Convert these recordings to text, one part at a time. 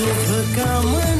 शुभकामना छ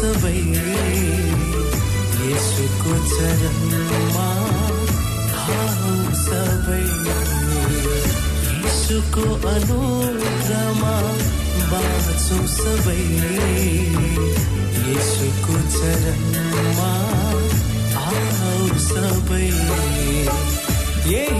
सबै यीशुको चरणमा खाऊ सबै यीशुको अनुग्रहमा बाँचौँ सबै यीशुको चरणमा आऊ सबै यही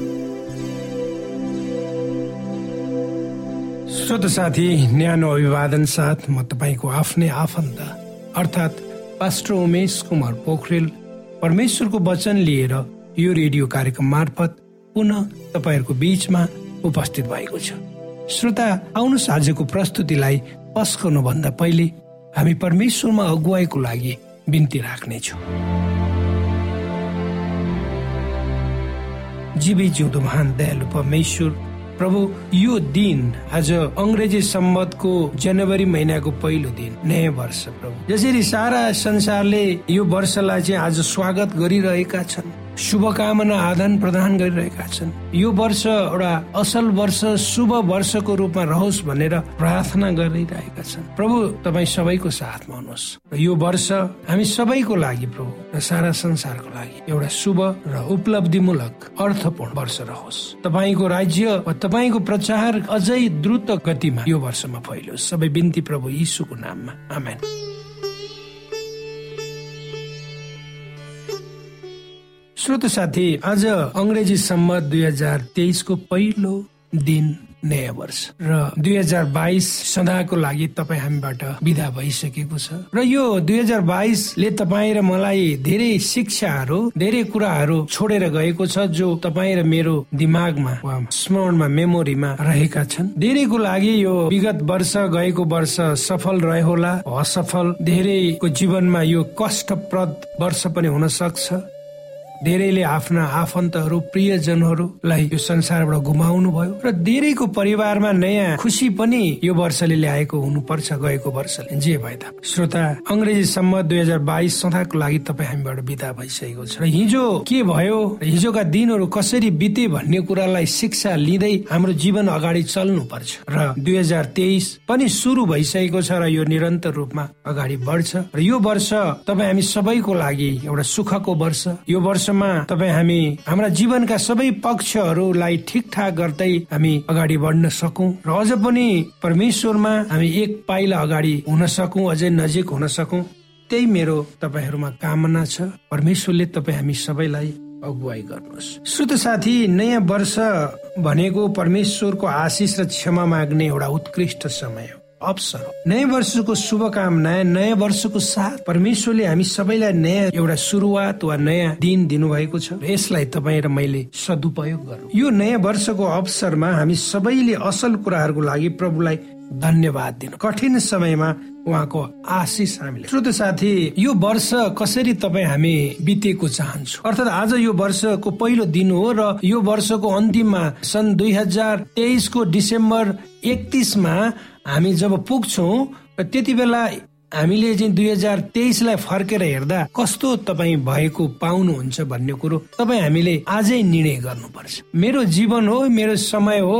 श्रोत साथी न्यानो अभिवादन साथ म तपाईँको आफ्नै आफन्त अर्थात् पास्टर उमेश कुमार पोखरेल। परमेश्वरको वचन लिएर यो रेडियो कार्यक्रम मार्फत पुनः तपाईँहरूको बीचमा उपस्थित भएको छ। श्रोता आउनुहोस् आजको प्रस्तुतिलाई पस्कनुभन्दा पहिले हामी परमेश्वरमा अगुवाईको लागि बिन्ती राख्नेछौँ। जीवी जिउँदो महान दयालु परमेश्वर प्रभु यो दिन आज अङ्ग्रेजी सम्बन्धको जनवरी महिनाको पहिलो दिन नयाँ वर्ष प्रभु। जसरी सारा संसारले यो वर्षलाई चाहिँ आज स्वागत गरिरहेका छन्। शुभकामना आदान प्रदान गरिरहेका छन्। यो वर्ष एउटा असल वर्ष शुभ वर्षको रूपमा रहोस् भनेर प्रार्थना गरिरहेका छन्। प्रभु तपाईँ सबैको साथमा हुनुहोस्। र यो वर्ष हामी सबैको लागि प्रभु र सारा संसारको लागि एउटा शुभ र उपलब्धिमूलक अर्थपूर्ण वर्ष रहोस्। तपाईँको राज्य वा तपाईँको प्रचार अझै द्रुत गतिमा यो वर्षमा फैलोस्। सबै बिन्ती प्रभु यीशुको नाममा। आमेन। श्रोत साथी आज अङ्ग्रेजी सम्मत दुई हजार तेइसको पहिलो दिन नयाँ वर्ष र दुई हजार बाइस सदाको लागि तपाईँ हामीबाट विदा भइसकेको छ। र यो दुई हजार बाइसले तपाईँ र मलाई धेरै शिक्षाहरू धेरै कुराहरू छोडेर गएको छ जो तपाईँ र मेरो दिमागमा वा स्मरणमा मेमोरीमा रहेका छन्। धेरैको लागि यो विगत वर्ष गएको वर्ष सफल रह्यो होला। असफल धेरैको जीवनमा यो कष्टप्रद वर्ष पनि हुन सक्छ। धेरैले आफ्ना आफन्तहरू प्रियजनहरूलाई यो संसारबाट गुमाउनु भयो र धेरैको परिवारमा नयाँ खुसी पनि यो वर्षले ल्याएको हुनुपर्छ गएको वर्षले। जे भए त। श्रोता अङ्ग्रेजी सम्म दुई हजार बाइस सदाको लागि तपाईँ हामीबाट बिदा भइसकेको छ। र हिजो के भयो? हिजोका दिनहरू कसरी बिते भन्ने कुरालाई शिक्षा लिँदै हाम्रो जीवन अगाडि चल्नु पर्छ र दुई हजार तेइस पनि सुरु भइसकेको छ र यो निरन्तर रूपमा अगाडि बढ्छ। र यो वर्ष तपाईँ हामी सबैको लागि एउटा सुखको वर्ष। यो वर्ष वर्षमा तपाईँ हामी हाम्रा जीवनका सबै पक्षहरूलाई ठिकठाक गर्दै हामी अगाडि बढ्न सकौँ। र अझ पनि परमेश्वरमा हामी एक पाइला अगाडि हुन सकौँ अझै नजिक हुन सकौँ। त्यही मेरो तपाईँहरूमा कामना छ। परमेश्वरले तपाईँ हामी सबैलाई अगुवाई गर्नुहोस्। श्रुत साथी नयाँ वर्ष भनेको परमेश्वरको आशिष र क्षमा माग्ने एउटा उत्कृष्ट समय हो। अवसर नयाँ वर्षको शुभकामना नयाँ वर्षको साथ। परमेश्वरले हामी सबैलाई नयाँ एउटा सुरुवात वा नयाँ दिन दिनुभएको छ। यसलाई तपाईँ र मैले सदुपयोग गरौँ। यो नयाँ वर्षको अवसरमा हामी सबैले असल कुराहरूको लागि प्रभुलाई धन्यवाद दिनु। कठिन समयमा उहाँको आशिष हामीले श्रोत साथी यो वर्ष कसरी तपाईँ हामी बितेको चाहन्छु? अर्थात् आज यो वर्षको पहिलो दिन हो र यो वर्षको अन्तिममा सन् दुई हजार तेइसको डिसेम्बर एकतिसमा हामी जब पुग्छौँ त्यति बेला हामीले चाहिँ दुई हजार तेइसलाई फर्केर हेर्दा कस्तो तपाईँ भएको पाउनुहुन्छ भन्ने कुरो तपाईँ हामीले आजै निर्णय गर्नुपर्छ। मेरो जीवन हो मेरो समय हो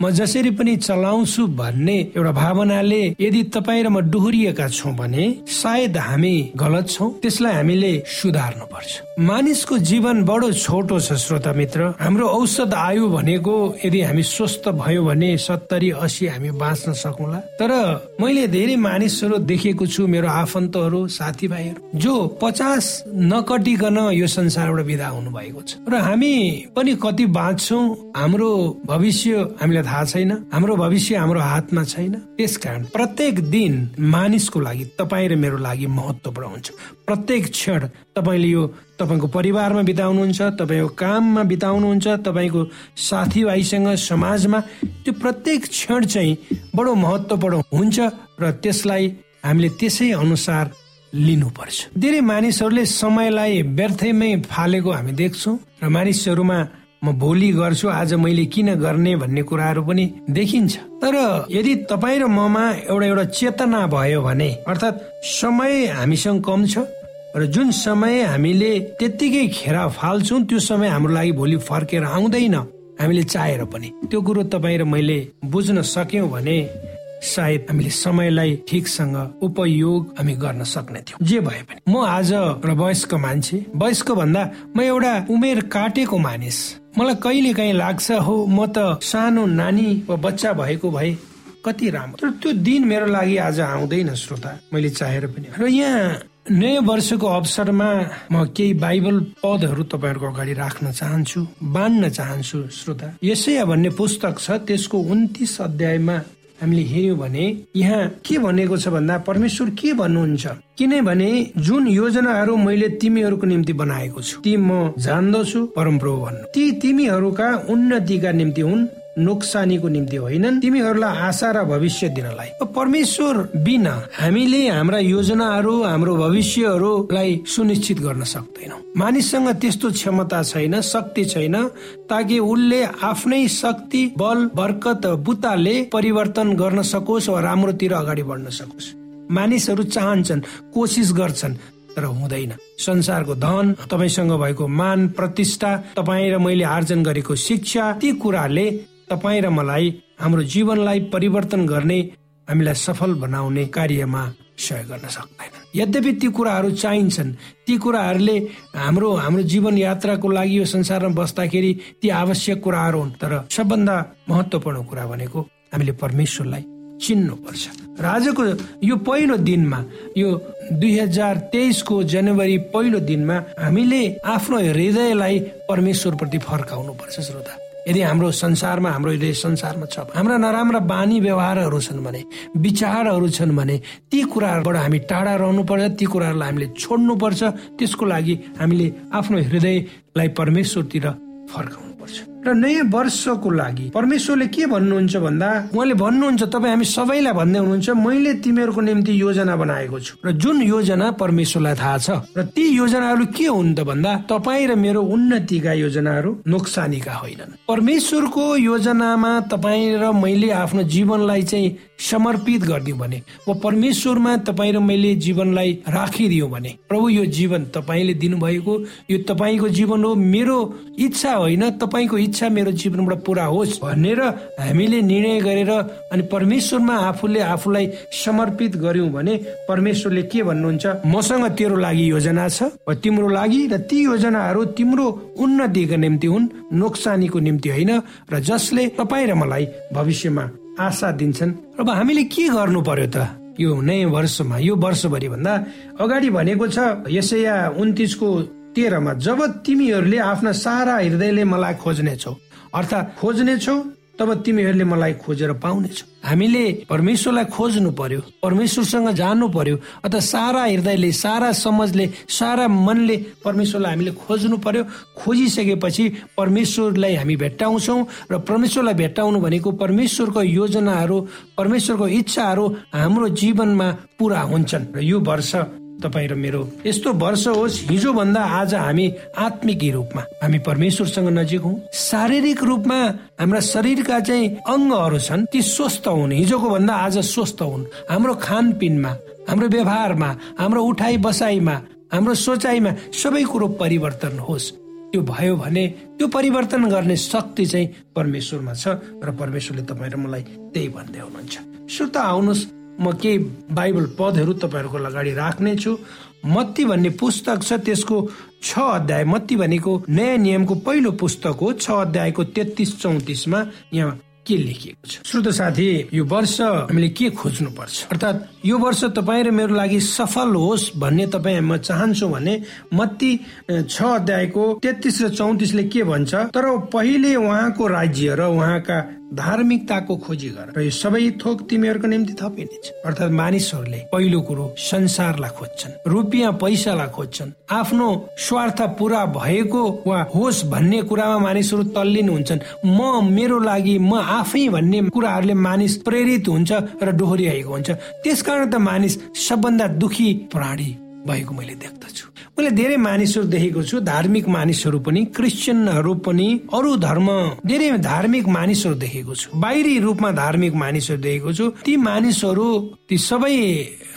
म जसरी पनि चलाउँछु भन्ने एउटा भावनाले यदि तपाईँ र म डुहुरिएका छौँ भने सायद हामी गलत छौँ। त्यसलाई हामीले सुधार्नु पर्छ मानिसको जीवन बडो छोटो छ श्रोता मित्र। हाम्रो औषध आयु भनेको यदि हामी स्वस्थ भयो भने सत्तरी असी हामी बाँच्न सकौँला। तर मैले धेरै मानिसहरू देखेको छु मेरो आफन्तहरू साथीभाइहरू जो पचास नकटिकन यो संसारबाट विदा हुनु भएको छ। र हामी पनि कति बाँच्छौँ हाम्रो भविष्य हामीलाई थाहा छैन हाम्रो भविष्य हाम्रो हातमा छैन। त्यसकारण प्रत्येक दिन मानिसको लागि तपाईँ र मेरो लागि महत्वपूर्ण हुन्छ। प्रत्येक क्षण तपाईँले यो तपाईँको परिवारमा बिताउनुहुन्छ तपाईँको काममा बिताउनुहुन्छ तपाईँको साथीभाइसँग समाजमा त्यो प्रत्येक क्षण चाहिँ बडो महत्वपूर्ण हुन्छ र त्यसलाई हामीले त्यसै अनुसार लिनुपर्छ। धेरै मानिसहरूले समयलाई व्यर्थमै फालेको हामी देख्छौँ र मानिसहरूमा म भोलि गर्छु आज मैले किन गर्ने भन्ने कुराहरू पनि देखिन्छ। तर यदि तपाईँ र ममा एउटा एउटा चेतना भयो भने अर्थात् समय हामीसँग कम छ र जुन समय हामीले त्यत्तिकै खेर फाल्छौँ त्यो समय हाम्रो लागि भोलि फर्केर आउँदैन हामीले चाहेर पनि। त्यो कुरो तपाईँ र मैले बुझ्न सक्यौँ भने सायद हामीले समयलाई ठिकसँग उपयोग हामी गर्न सक्ने थियौँ। जे भए पनि। म आज एउटा वयस्क मान्छे। वयस्क भन्दा म एउटा उमेर काटेको मानिस। मलाई कहिले काहीँ लाग्छ हो म त सानो नानी वा बच्चा भएको भए कति राम्रो। तर त्यो दिन मेरो लागि आज आउँदैन श्रोता। मैले चाहेर पनि। र यहाँ नयाँ वर्षको अवसरमा म केही बाइबल पदहरू तपाईँहरूको अगाडि राख्न चाहन्छु बाँड्न चाहन्छु श्रोता। यसैया भन्ने पुस्तक छ त्यसको उन्तिस अध्यायमा हामीले हेर्यौँ भने यहाँ के भनेको छ भन्दा परमेश्वर के भन्नुहुन्छ? किनभने जुन योजनाहरू मैले तिमीहरूको निम्ति बनाएको छु ती म जान्दछु परमप्रभु भन्नु। ती तिमीहरूका उन्नतिका निम्ति हुन् नोक्सानीको निम्ति होइनन्। तिमीहरूलाई आशा र भविष्य दिनलाई। परमेश्वर बिना हामीले हाम्रा योजनाहरू हाम्रो भविष्यहरूलाई सुनिश्चित गर्न सक्दैनौ। मानिससँग त्यस्तो क्षमता छैन शक्ति छैन ताकि उसले आफ्नै शक्ति बल बरकत बुताले परिवर्तन गर्न सकोस् वा राम्रोतिर अगाडि बढ्न सकोस्। मानिसहरू चाहन्छन् कोसिस गर्छन् तर हुँदैन। संसारको धन तपाईँसँग भएको मान प्रतिष्ठा तपाईँ र मैले आर्जन गरेको शिक्षा ती कुराहरूले तपाईँ र मलाई हाम्रो जीवनलाई परिवर्तन गर्ने हामीलाई सफल बनाउने कार्यमा सहयोग गर्न सक्दैन। यद्यपि ती कुराहरू चाहिन्छन् ती कुराहरूले हाम्रो हाम्रो जीवन यात्राको लागि यो संसारमा बस्दाखेरि ती आवश्यक कुराहरू हुन् तर सबभन्दा महत्वपूर्ण कुरा भनेको हामीले परमेश्वरलाई चिन्नु पर्छ र आजको यो पहिलो दिनमा यो दुई हजार तेइसको जनवरी पहिलो दिनमा हामीले आफ्नो हृदयलाई परमेश्वरप्रति फर्काउनु पर्छ श्रोता। यदि हाम्रो संसारमा हाम्रो हृदय संसारमा छ हाम्रा नराम्रा बानी व्यवहारहरू छन् भने विचारहरू छन् भने ती कुराहरूबाट हामी टाढा रहनु पर्छ ती कुराहरूलाई हामीले छोड्नु पर्छ त्यसको लागि हामीले आफ्नो हृदयलाई परमेश्वरतिर फर्काउनु। र नयाँ वर्षको लागि। परमेश्वरले के भन्नुहुन्छ भन्दा उहाँले भन्नुहुन्छ तपाईँ हामी सबैलाई भन्दै हुनुहुन्छ मैले तिमीहरूको निम्ति योजना बनाएको छु। र जुन योजना परमेश्वरलाई थाहा छ र ती योजनाहरू के हुन् त भन्दा तपाईँ र मेरो उन्नतिका योजनाहरू नोक्सानीका होइनन्। परमेश्वरको योजनामा तपाईँ र मैले आफ्नो जीवनलाई चाहिँ समर्पित गरिदिउँ भने वा परमेश्वरमा तपाईँ र मैले जीवनलाई राखिदिउँ भने प्रभु यो जीवन तपाईँले दिनुभएको यो तपाईँको जीवन हो मेरो इच्छा होइन तपाईँको इच्छा मेरो जीवनबाट पुरा होस् भनेर हामीले निर्णय गरेर अनि परमेश्वरमा आफूले आफूलाई समर्पित गर्यौँ भने परमेश्वरले के भन्नुहुन्छ? मसँग तेरो लागि योजना छ वा तिम्रो लागि र ती योजनाहरू तिम्रो उन्नतिको निम्ति हुन् नोक्सानीको निम्ति होइन र जसले तपाईँ र मलाई भविष्यमा आशा दिन्छन्। अब हामीले के गर्नु पर्यो त? यो नयाँ वर्षमा यो वर्षभरि भन्दा अगाडि भनेको छ यसैया उन्तिसको तेह्रमा जब तिमीहरूले आफ्ना सारा हृदयले मलाई खोज्नेछौ अर्थात् खोज्नेछौ तब तिमीहरूले मलाई खोजेर पाउनेछौ। हामीले परमेश्वरलाई खोज्नु पर्यो परमेश्वरसँग जानु पर्यो अथवा सारा हृदयले सारा समझले सारा मनले परमेश्वरलाई हामीले खोज्नु पर्यो। खोजिसकेपछि परमेश्वरलाई हामी भेट्टाउँछौँ र परमेश्वरलाई भेट्टाउनु भनेको परमेश्वरको योजनाहरू परमेश्वरको इच्छाहरू हाम्रो जीवनमा पुरा हुन्छन्। र यो वर्ष तपाईँ र मेरो यस्तो वर्ष होस् हिजो भन्दा आज हामी आत्मिक रूपमा हामी परमेश्वरसँग नजिक हौ। शारीरिक रूपमा हाम्रा शरीरका चाहिँ अङ्गहरू छन् ती स्वस्थ हुन्। हिजोको भन्दा आज स्वस्थ हुन्। हाम्रो खानपिनमा हाम्रो व्यवहारमा हाम्रो उठाइ बसाइमा हाम्रो सोचाइमा सबै कुरो परिवर्तन होस्। त्यो भयो भने त्यो परिवर्तन गर्ने शक्ति चाहिँ परमेश्वरमा छ र परमेश्वरले तपाईँ र मलाई त्यही भन्दै हुनुहुन्छ। श्रोता आउनुहोस् म केही बाइबल पदहरू तपाईँहरूको अगाडि राख्नेछु मत्ती भन्ने पुस्तक छ त्यसको छ अध्याय मत्ती भनेको नयाँ नियमको पहिलो पुस्तक हो छ अध्यायको तेत्तिस चौतिसमा यहाँ के लेखिएको छ। श्रोत साथी यो वर्ष हामीले के खोज्नु पर्छ अर्थात् यो वर्ष तपाईँ र मेरो लागि सफल होस् भन्ने तपाईँ म चाहन्छु भने मत्ती छ अध्यायको तेत्तिस र चौतिसले के भन्छ तर पहिले उहाँको राज्य र उहाँका धार्मिकताको खोजी गर। र यो सबै थोक तिमीहरूको निम्ति थपिनेछ अर्थात् मानिसहरूले पहिलो कुरो संसारलाई खोज्छन् रुपियाँ पैसालाई खोज्छन्। आफ्नो स्वार्थ पुरा भएको वा होस् भन्ने कुरामा मानिसहरू तल्लिन हुन्छन्। म मेरो लागि म आफै भन्ने कुराहरूले मानिस प्रेरित हुन्छ र डोहोरिआएको हुन्छ। त्यसकारण त मानिस सबभन्दा दुखी प्राणी भएको मैले देख्दछु। मैले धेरै मानिसहरू देखेको छु धार्मिक मानिसहरू पनि क्रिस्चियनहरू पनि अरू धर्म धेरै धार्मिक मानिसहरू देखेको छु। बाहिरी रूपमा धार्मिक मानिसहरू देखेको छु। ती मानिसहरू ती सबै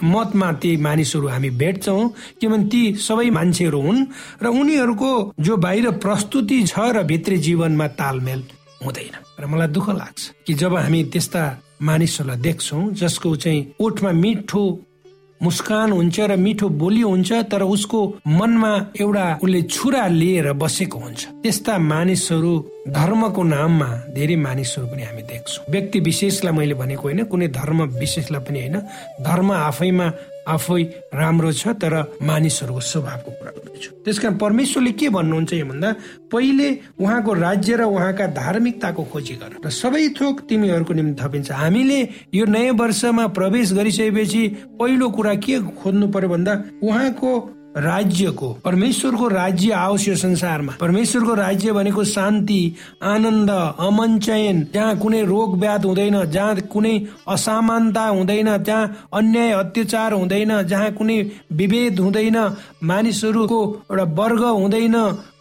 मतमा ती मानिसहरू हामी भेट्छौँ किनभने ती सबै मान्छेहरू हुन् र उनीहरूको जो बाहिर प्रस्तुति छ र भित्री जीवनमा तालमेल हुँदैन। र मलाई दुःख लाग्छ कि जब हामी त्यस्ता मानिसहरूलाई देख्छौँ जसको चाहिँ ओठमा मिठो मुस्कान हुन्छ र मिठो बोली हुन्छ तर उसको मनमा एउटा उसले छुरा लिएर बसेको हुन्छ। त्यस्ता मानिसहरू धर्मको नाममा धेरै मानिसहरू पनि हामी देख्छौँ। व्यक्ति विशेषलाई मैले भनेको होइन कुनै धर्म विशेषलाई पनि होइन। धर्म आफैमा आफै राम्रो छ तर मानिसहरूको स्वभावको कुरा गर्दैछु। त्यसकारण परमेश्वरले के भन्नुहुन्छ यो भन्दा पहिले उहाँको राज्य र उहाँका धार्मिकताको खोजी गर र सबै थोक तिमीहरूको निम्ति थपिन्छ। हामीले यो नयाँ वर्षमा प्रवेश गरिसकेपछि पहिलो कुरा के खोज्नु पर्यो भन्दा उहाँको राज्यको परमेश्वरको राज्य आओस् यो संसारमा। परमेश्वरको राज्य भनेको शान्ति आनन्द अमन चयन। जहाँ कुनै रोग व्याध हुँदैन जहाँ कुनै असमानता हुँदैन जहाँ अन्याय अत्याचार हुँदैन जहाँ कुनै विभेद हुँदैन मानिसहरूको एउटा वर्ग हुँदैन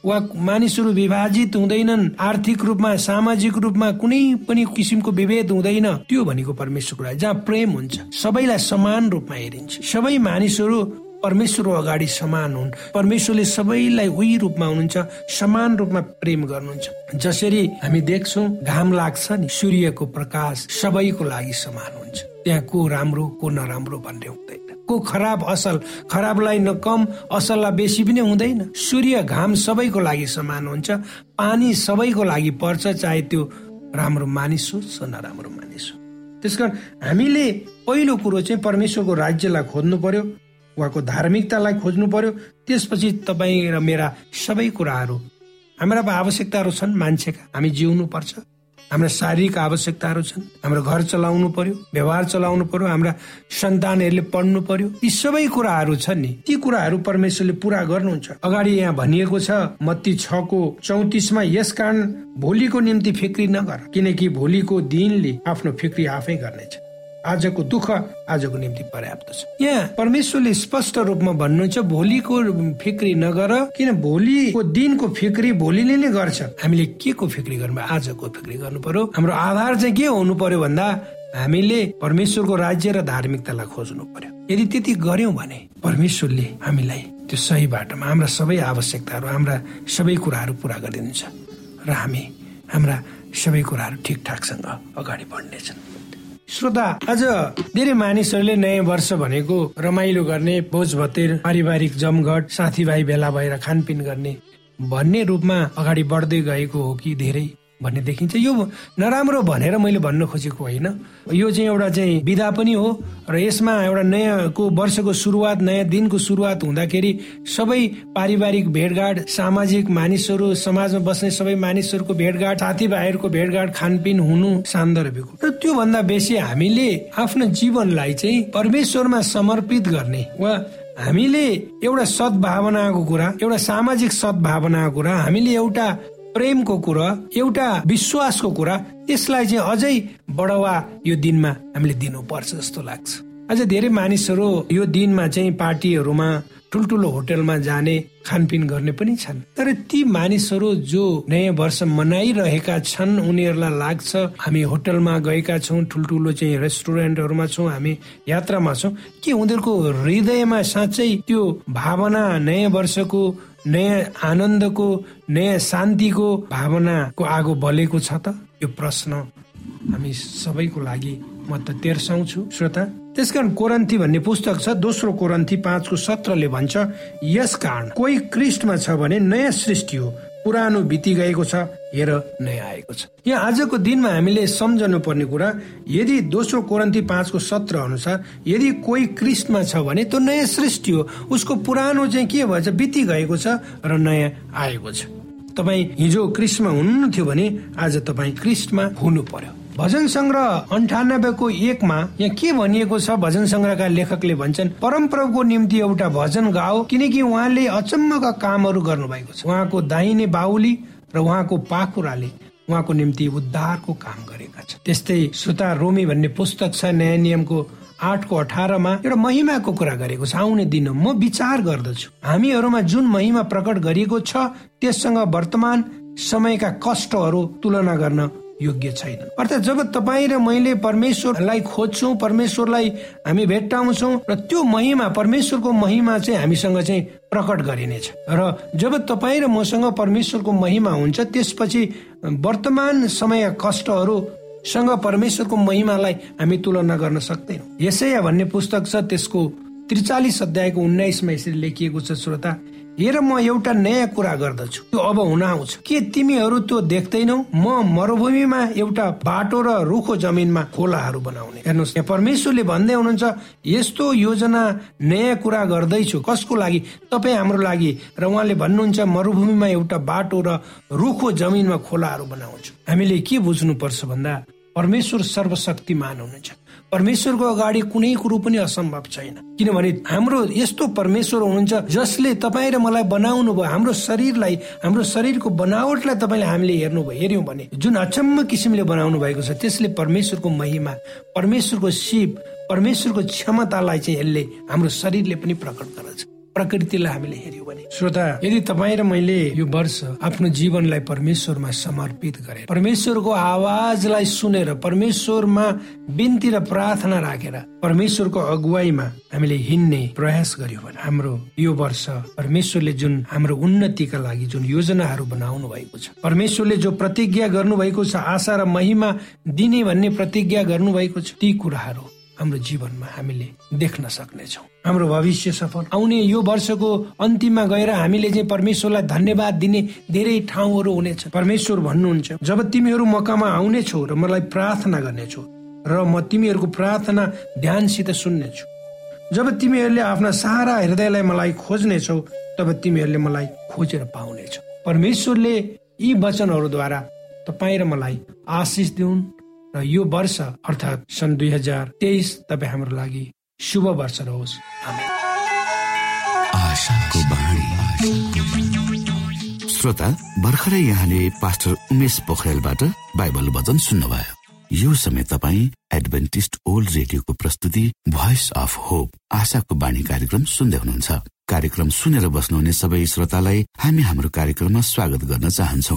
वा मानिसहरू विभाजित हुँदैनन् आर्थिक रूपमा सामाजिक रूपमा कुनै पनि किसिमको विभेद हुँदैन त्यो भनेको परमेश्वरको राज्य। जहाँ प्रेम हुन्छ सबैलाई समान रूपमा हेरिन्छ। सबै मानिसहरू परमेश्वर अगाडि समान हुन्। परमेश्वरले सबैलाई उही रूपमा हुनुहुन्छ समान रूपमा प्रेम गर्नुहुन्छ। जसरी हामी देख्छौँ घाम लाग्छ नि सूर्यको प्रकाश सबैको लागि समान हुन्छ। त्यहाँ को राम्रो को नराम्रो भन्ने हुँदैन। को खराब असल खराबलाई न कम असललाई बेसी पनि हुँदैन। सूर्य घाम सबैको लागि समान हुन्छ पानी सबैको लागि पर्छ चाहे त्यो राम्रो मानिस होस् नराम्रो मानिस हो त्यसकारण हामीले पहिलो कुरो चाहिँ परमेश्वरको राज्यलाई खोज्नु पर्यो। उहाँको धार्मिकतालाई खोज्नु पर्यो। त्यसपछि तपाईँ र मेरा सबै कुराहरू। हाम्रा आवश्यकताहरू छन् मान्छेका। हामी जिउनु पर्छ हाम्रा शारीरिक आवश्यकताहरू छन्। हाम्रो घर चलाउनु पर्यो व्यवहार चलाउनु पर्यो हाम्रा सन्तानहरूले पढ्नु पर्यो। यी सबै कुराहरू छन् नि। ती कुराहरू परमेश्वरले पुरा गर्नुहुन्छ। अगाडि यहाँ भनिएको छ मत्ती छको चौतिसमा यस कारण भोलिको निम्ति फिक्री नगर किनकि भोलिको दिनले आफ्नो फिक्री आफै गर्नेछ। आजको दुःख आजको निम्ति पर्याप्त छ। यहाँ परमेश्वरले स्पष्ट रूपमा भन्नुहुन्छ भोलिको फिक्री नगर किन भोलिको दिनको फिक्री भोलिले नै गर्छ? हामीले के को फिक्री गर्नु आजको फिक्री गर्नु पर्यो? हाम्रो आधार चाहिँ के हुनु पर्यो भन्दा हामीले परमेश्वरको राज्य र धार्मिकतालाई खोज्नु पर्यो। यदि त्यति गर्यौं भने परमेश्वरले हामीलाई त्यो सही बाटोमा हाम्रा सबै आवश्यकताहरू हाम्रा सबै कुराहरू पुरा गरिदिन्छ र हामी हाम्रा सबै कुराहरू ठिकठाकसँग अगाडि बढ्नेछन्। श्रोता आज धेरै मानिसहरूले नयाँ वर्ष भनेको रमाइलो गर्ने भोज भतेर पारिवारिक जमघट साथीभाइ भेला भएर खानपिन गर्ने भन्ने रूपमा अगाडि बढ्दै गएको हो कि धेरै? भन्ने देखिन्छ। यो नराम्रो भनेर मैले भन्न खोजेको होइन। यो चाहिँ एउटा चाहिँ विधा पनि हो र यसमा एउटा नयाँको वर्षको सुरुवात नयाँ दिनको सुरुवात हुँदाखेरि सबै पारिवारिक भेटघाट सामाजिक मानिसहरू समाजमा बस्ने सबै मानिसहरूको भेटघाट साथीभाइहरूको भेटघाट खानपिन हुनु सान्दर्भिक र त्योभन्दा बेसी हामीले आफ्नो जीवनलाई चाहिँ परमेश्वरमा समर्पित गर्ने वा हामीले एउटा सद्भावनाको कुरा एउटा सामाजिक सद्भावनाको कुरा हामीले एउटा प्रेमको कुरा एउटा विश्वासको कुरा त्यसलाई चाहिँ अझै बढावा यो दिनमा हामीले दिनुपर्छ जस्तो लाग्छ। अझ धेरै मानिसहरू यो दिनमा चाहिँ पार्टीहरूमा ठुल्ठुलो होटलमा जाने खानपिन गर्ने पनि छन्। तर ती मानिसहरू जो नयाँ वर्ष मनाइरहेका छन् उनीहरूलाई लाग्छ हामी होटलमा गएका छौँ ठुल्ठुलो चाहिँ रेस्टुरेन्टहरूमा छौँ हामी यात्रामा छौँ के उनीहरूको हृदयमा साँच्चै त्यो भावना नयाँ वर्षको नयाँ आनन्दको नयाँ शान्तिको भावनाको आगो बलेको छ त? यो प्रश्न हामी सबैको लागि म त तेर्साउँछु श्रोता त्यसकारण कोरन्थी भन्ने पुस्तक छ दोस्रो कोरन्थी पाँचको सत्रले भन्छ यस कारण कोही क्रिस्टमा छ भने नयाँ सृष्टि हो। पुरानो बिति गएको छ हेर नयाँ आएको छ। यहाँ आजको दिनमा हामीले सम्झनु पर्ने कुरा यदि दोस्रो कोरन्ती पाँचको सत्र अनुसार यदि कोही क्रिस्टमा छ भने त्यो नयाँ सृष्टि हो। उसको पुरानो चाहिँ के भएछ बिति गएको छ र नयाँ आएको छ। तपाईँ हिजो क्रिस्टमा हुनु थियो भने आज तपाईँ क्रिस्टमा हुनु पर्यो भजन सङ्ग्रह अन्ठानब्बेको एकमा यहाँ के भनिएको छ? भजन सङ्ग्रहका लेखकले भन्छन् परमप्रभुको निम्ति एउटा भजन गाओ किनकि उहाँले अचम्मका कामहरू गर्नुभएको छ। उहाँको दाहिने बाहुली र उहाँको पाखुराले उहाँको निम्ति उद्धारको काम गरेका छन्। त्यस्तै सुता रोमी भन्ने पुस्तक छ नयाँ नियमको आठको अठारमा एउटा महिमाको कुरा गरेको छ। आउने दिन म विचार गर्दछु। हामीहरूमा जुन महिमा प्रकट गरिएको छ त्यससँग वर्तमान समयका कष्टहरू तुलना गर्न योग्य छैन अर्थात् जब तपाईँ र मैले परमेश्वरलाई खोज्छौँ परमेश्वरलाई हामी भेट्टाउँछौँ र त्यो महिमा परमेश्वरको महिमा चाहिँ हामीसँग चाहिँ प्रकट गरिनेछ। र जब तपाईँ र मसँग परमेश्वरको महिमा हुन्छ त्यसपछि वर्तमान समय कष्टहरू सँग परमेश्वरको महिमालाई हामी तुलना गर्न सक्दैनौँ। यसैया भन्ने पुस्तक छ त्यसको त्रिचालिस अध्यायको उन्नाइसमा यसरी लेखिएको छ श्रोता। हेर म एउटा नयाँ कुरा गर्दछु। त्यो अब हुन आउँछ। के तिमीहरू त्यो देख्दैनौ? म मरुभूमिमा एउटा बाटो र रुखो जमिनमा खोलाहरू बनाउने। हेर्नुहोस् परमेश्वरले भन्दै हुनुहुन्छ यस्तो योजना नयाँ कुरा गर्दैछु। कसको लागि? तपाईँ हाम्रो लागि। र उहाँले भन्नुहुन्छ मरुभूमिमा एउटा बाटो र रुखो जमिनमा खोलाहरू बनाउँछु। हामीले के बुझ्नु पर्छ भन्दा परमेश्वर सर्वशक्तिमान हुनुहुन्छ। परमेश्वरको अगाडि कुनै कुरो पनि असम्भव छैन। किनभने हाम्रो यस्तो परमेश्वर हुनुहुन्छ जसले तपाईँ र मलाई बनाउनु भयो हाम्रो शरीरलाई हाम्रो शरीरको बनावटलाई तपाईँले हामीले हेर्नु भयो हेऱ्यौँ भने जुन अचम्म किसिमले बनाउनु भएको छ त्यसले परमेश्वरको महिमा परमेश्वरको शिव परमेश्वरको क्षमतालाई चाहिँ यसले हाम्रो शरीरले पनि प्रकट गर्दछ। प्रकृतिलाई हामीले हेऱ्यौँ भने। श्रोता यदि तपाईँ र मैले यो वर्ष आफ्नो जीवनलाई परमेश्वरमा समर्पित गरे परमेश्वरको आवाजलाई सुनेर परमेश्वरमा बिन्ती र प्रार्थना राखेर परमेश्वरको अगुवाईमा हामीले हिँड्ने प्रयास गर्यो भने हाम्रो यो वर्ष परमेश्वरले जुन हाम्रो उन्नतिका लागि जुन योजनाहरू बनाउनु भएको छ परमेश्वरले जो प्रतिज्ञा गर्नुभएको छ आशा र महिमा दिने भन्ने प्रतिज्ञा गर्नुभएको छ ती कुराहरू हाम्रो जीवनमा हामीले देख्न सक्नेछौँ। हाम्रो भविष्य सफल आउने यो वर्षको अन्तिममा गएर हामीले चाहिँ परमेश्वरलाई धन्यवाद दिने धेरै ठाउँहरू हुनेछ। परमेश्वर भन्नुहुन्छ जब तिमीहरू मकामा आउनेछौ र मलाई प्रार्थना गर्नेछौ र म तिमीहरूको प्रार्थना ध्यानसित सुन्नेछु जब तिमीहरूले आफ्ना सारा हृदयलाई मलाई खोज्नेछौ तब तिमीहरूले मलाई खोजेर पाउनेछौ। परमेश्वरले यी वचनहरूद्वारा तपाईँ र मलाई आशिष दिउन्। र यो वर्ष अर्थात् सन् दुई हजार तेइस तपाईँ हाम्रो लागि शुभ वर्ष रहोस्। श्रोता भर्खरै यहाँले पास्टर उमेश पोखरेलबाट बाइबल वचन सुन्नुभयो। यो समय तपाईँ एडभेन्टिस्ट ओल्ड रेडियोको प्रस्तुति भोइस अफ होप आशाको बाणी कार्यक्रम सुन्दै हुनुहुन्छ। कार्यक्रम सुनेर बस्नुहुने सबै श्रोतालाई हामी हाम्रो कार्यक्रममा स्वागत गर्न चाहन्छौ।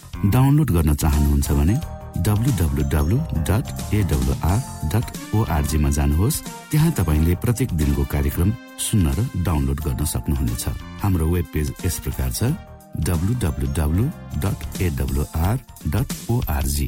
डाउनलोड गर्न चाहनुहुन्छ भने डब्लु डट एडब्लुआर डट ओआरजीमा जानुहोस्। त्यहाँ तपाईँले प्रत्येक दिनको कार्यक्रम सुन्न र डाउनलोड गर्न सक्नुहुनेछ। हाम्रो वेब पेज यस प्रकार छ एडब्लुआर डट ओआरजी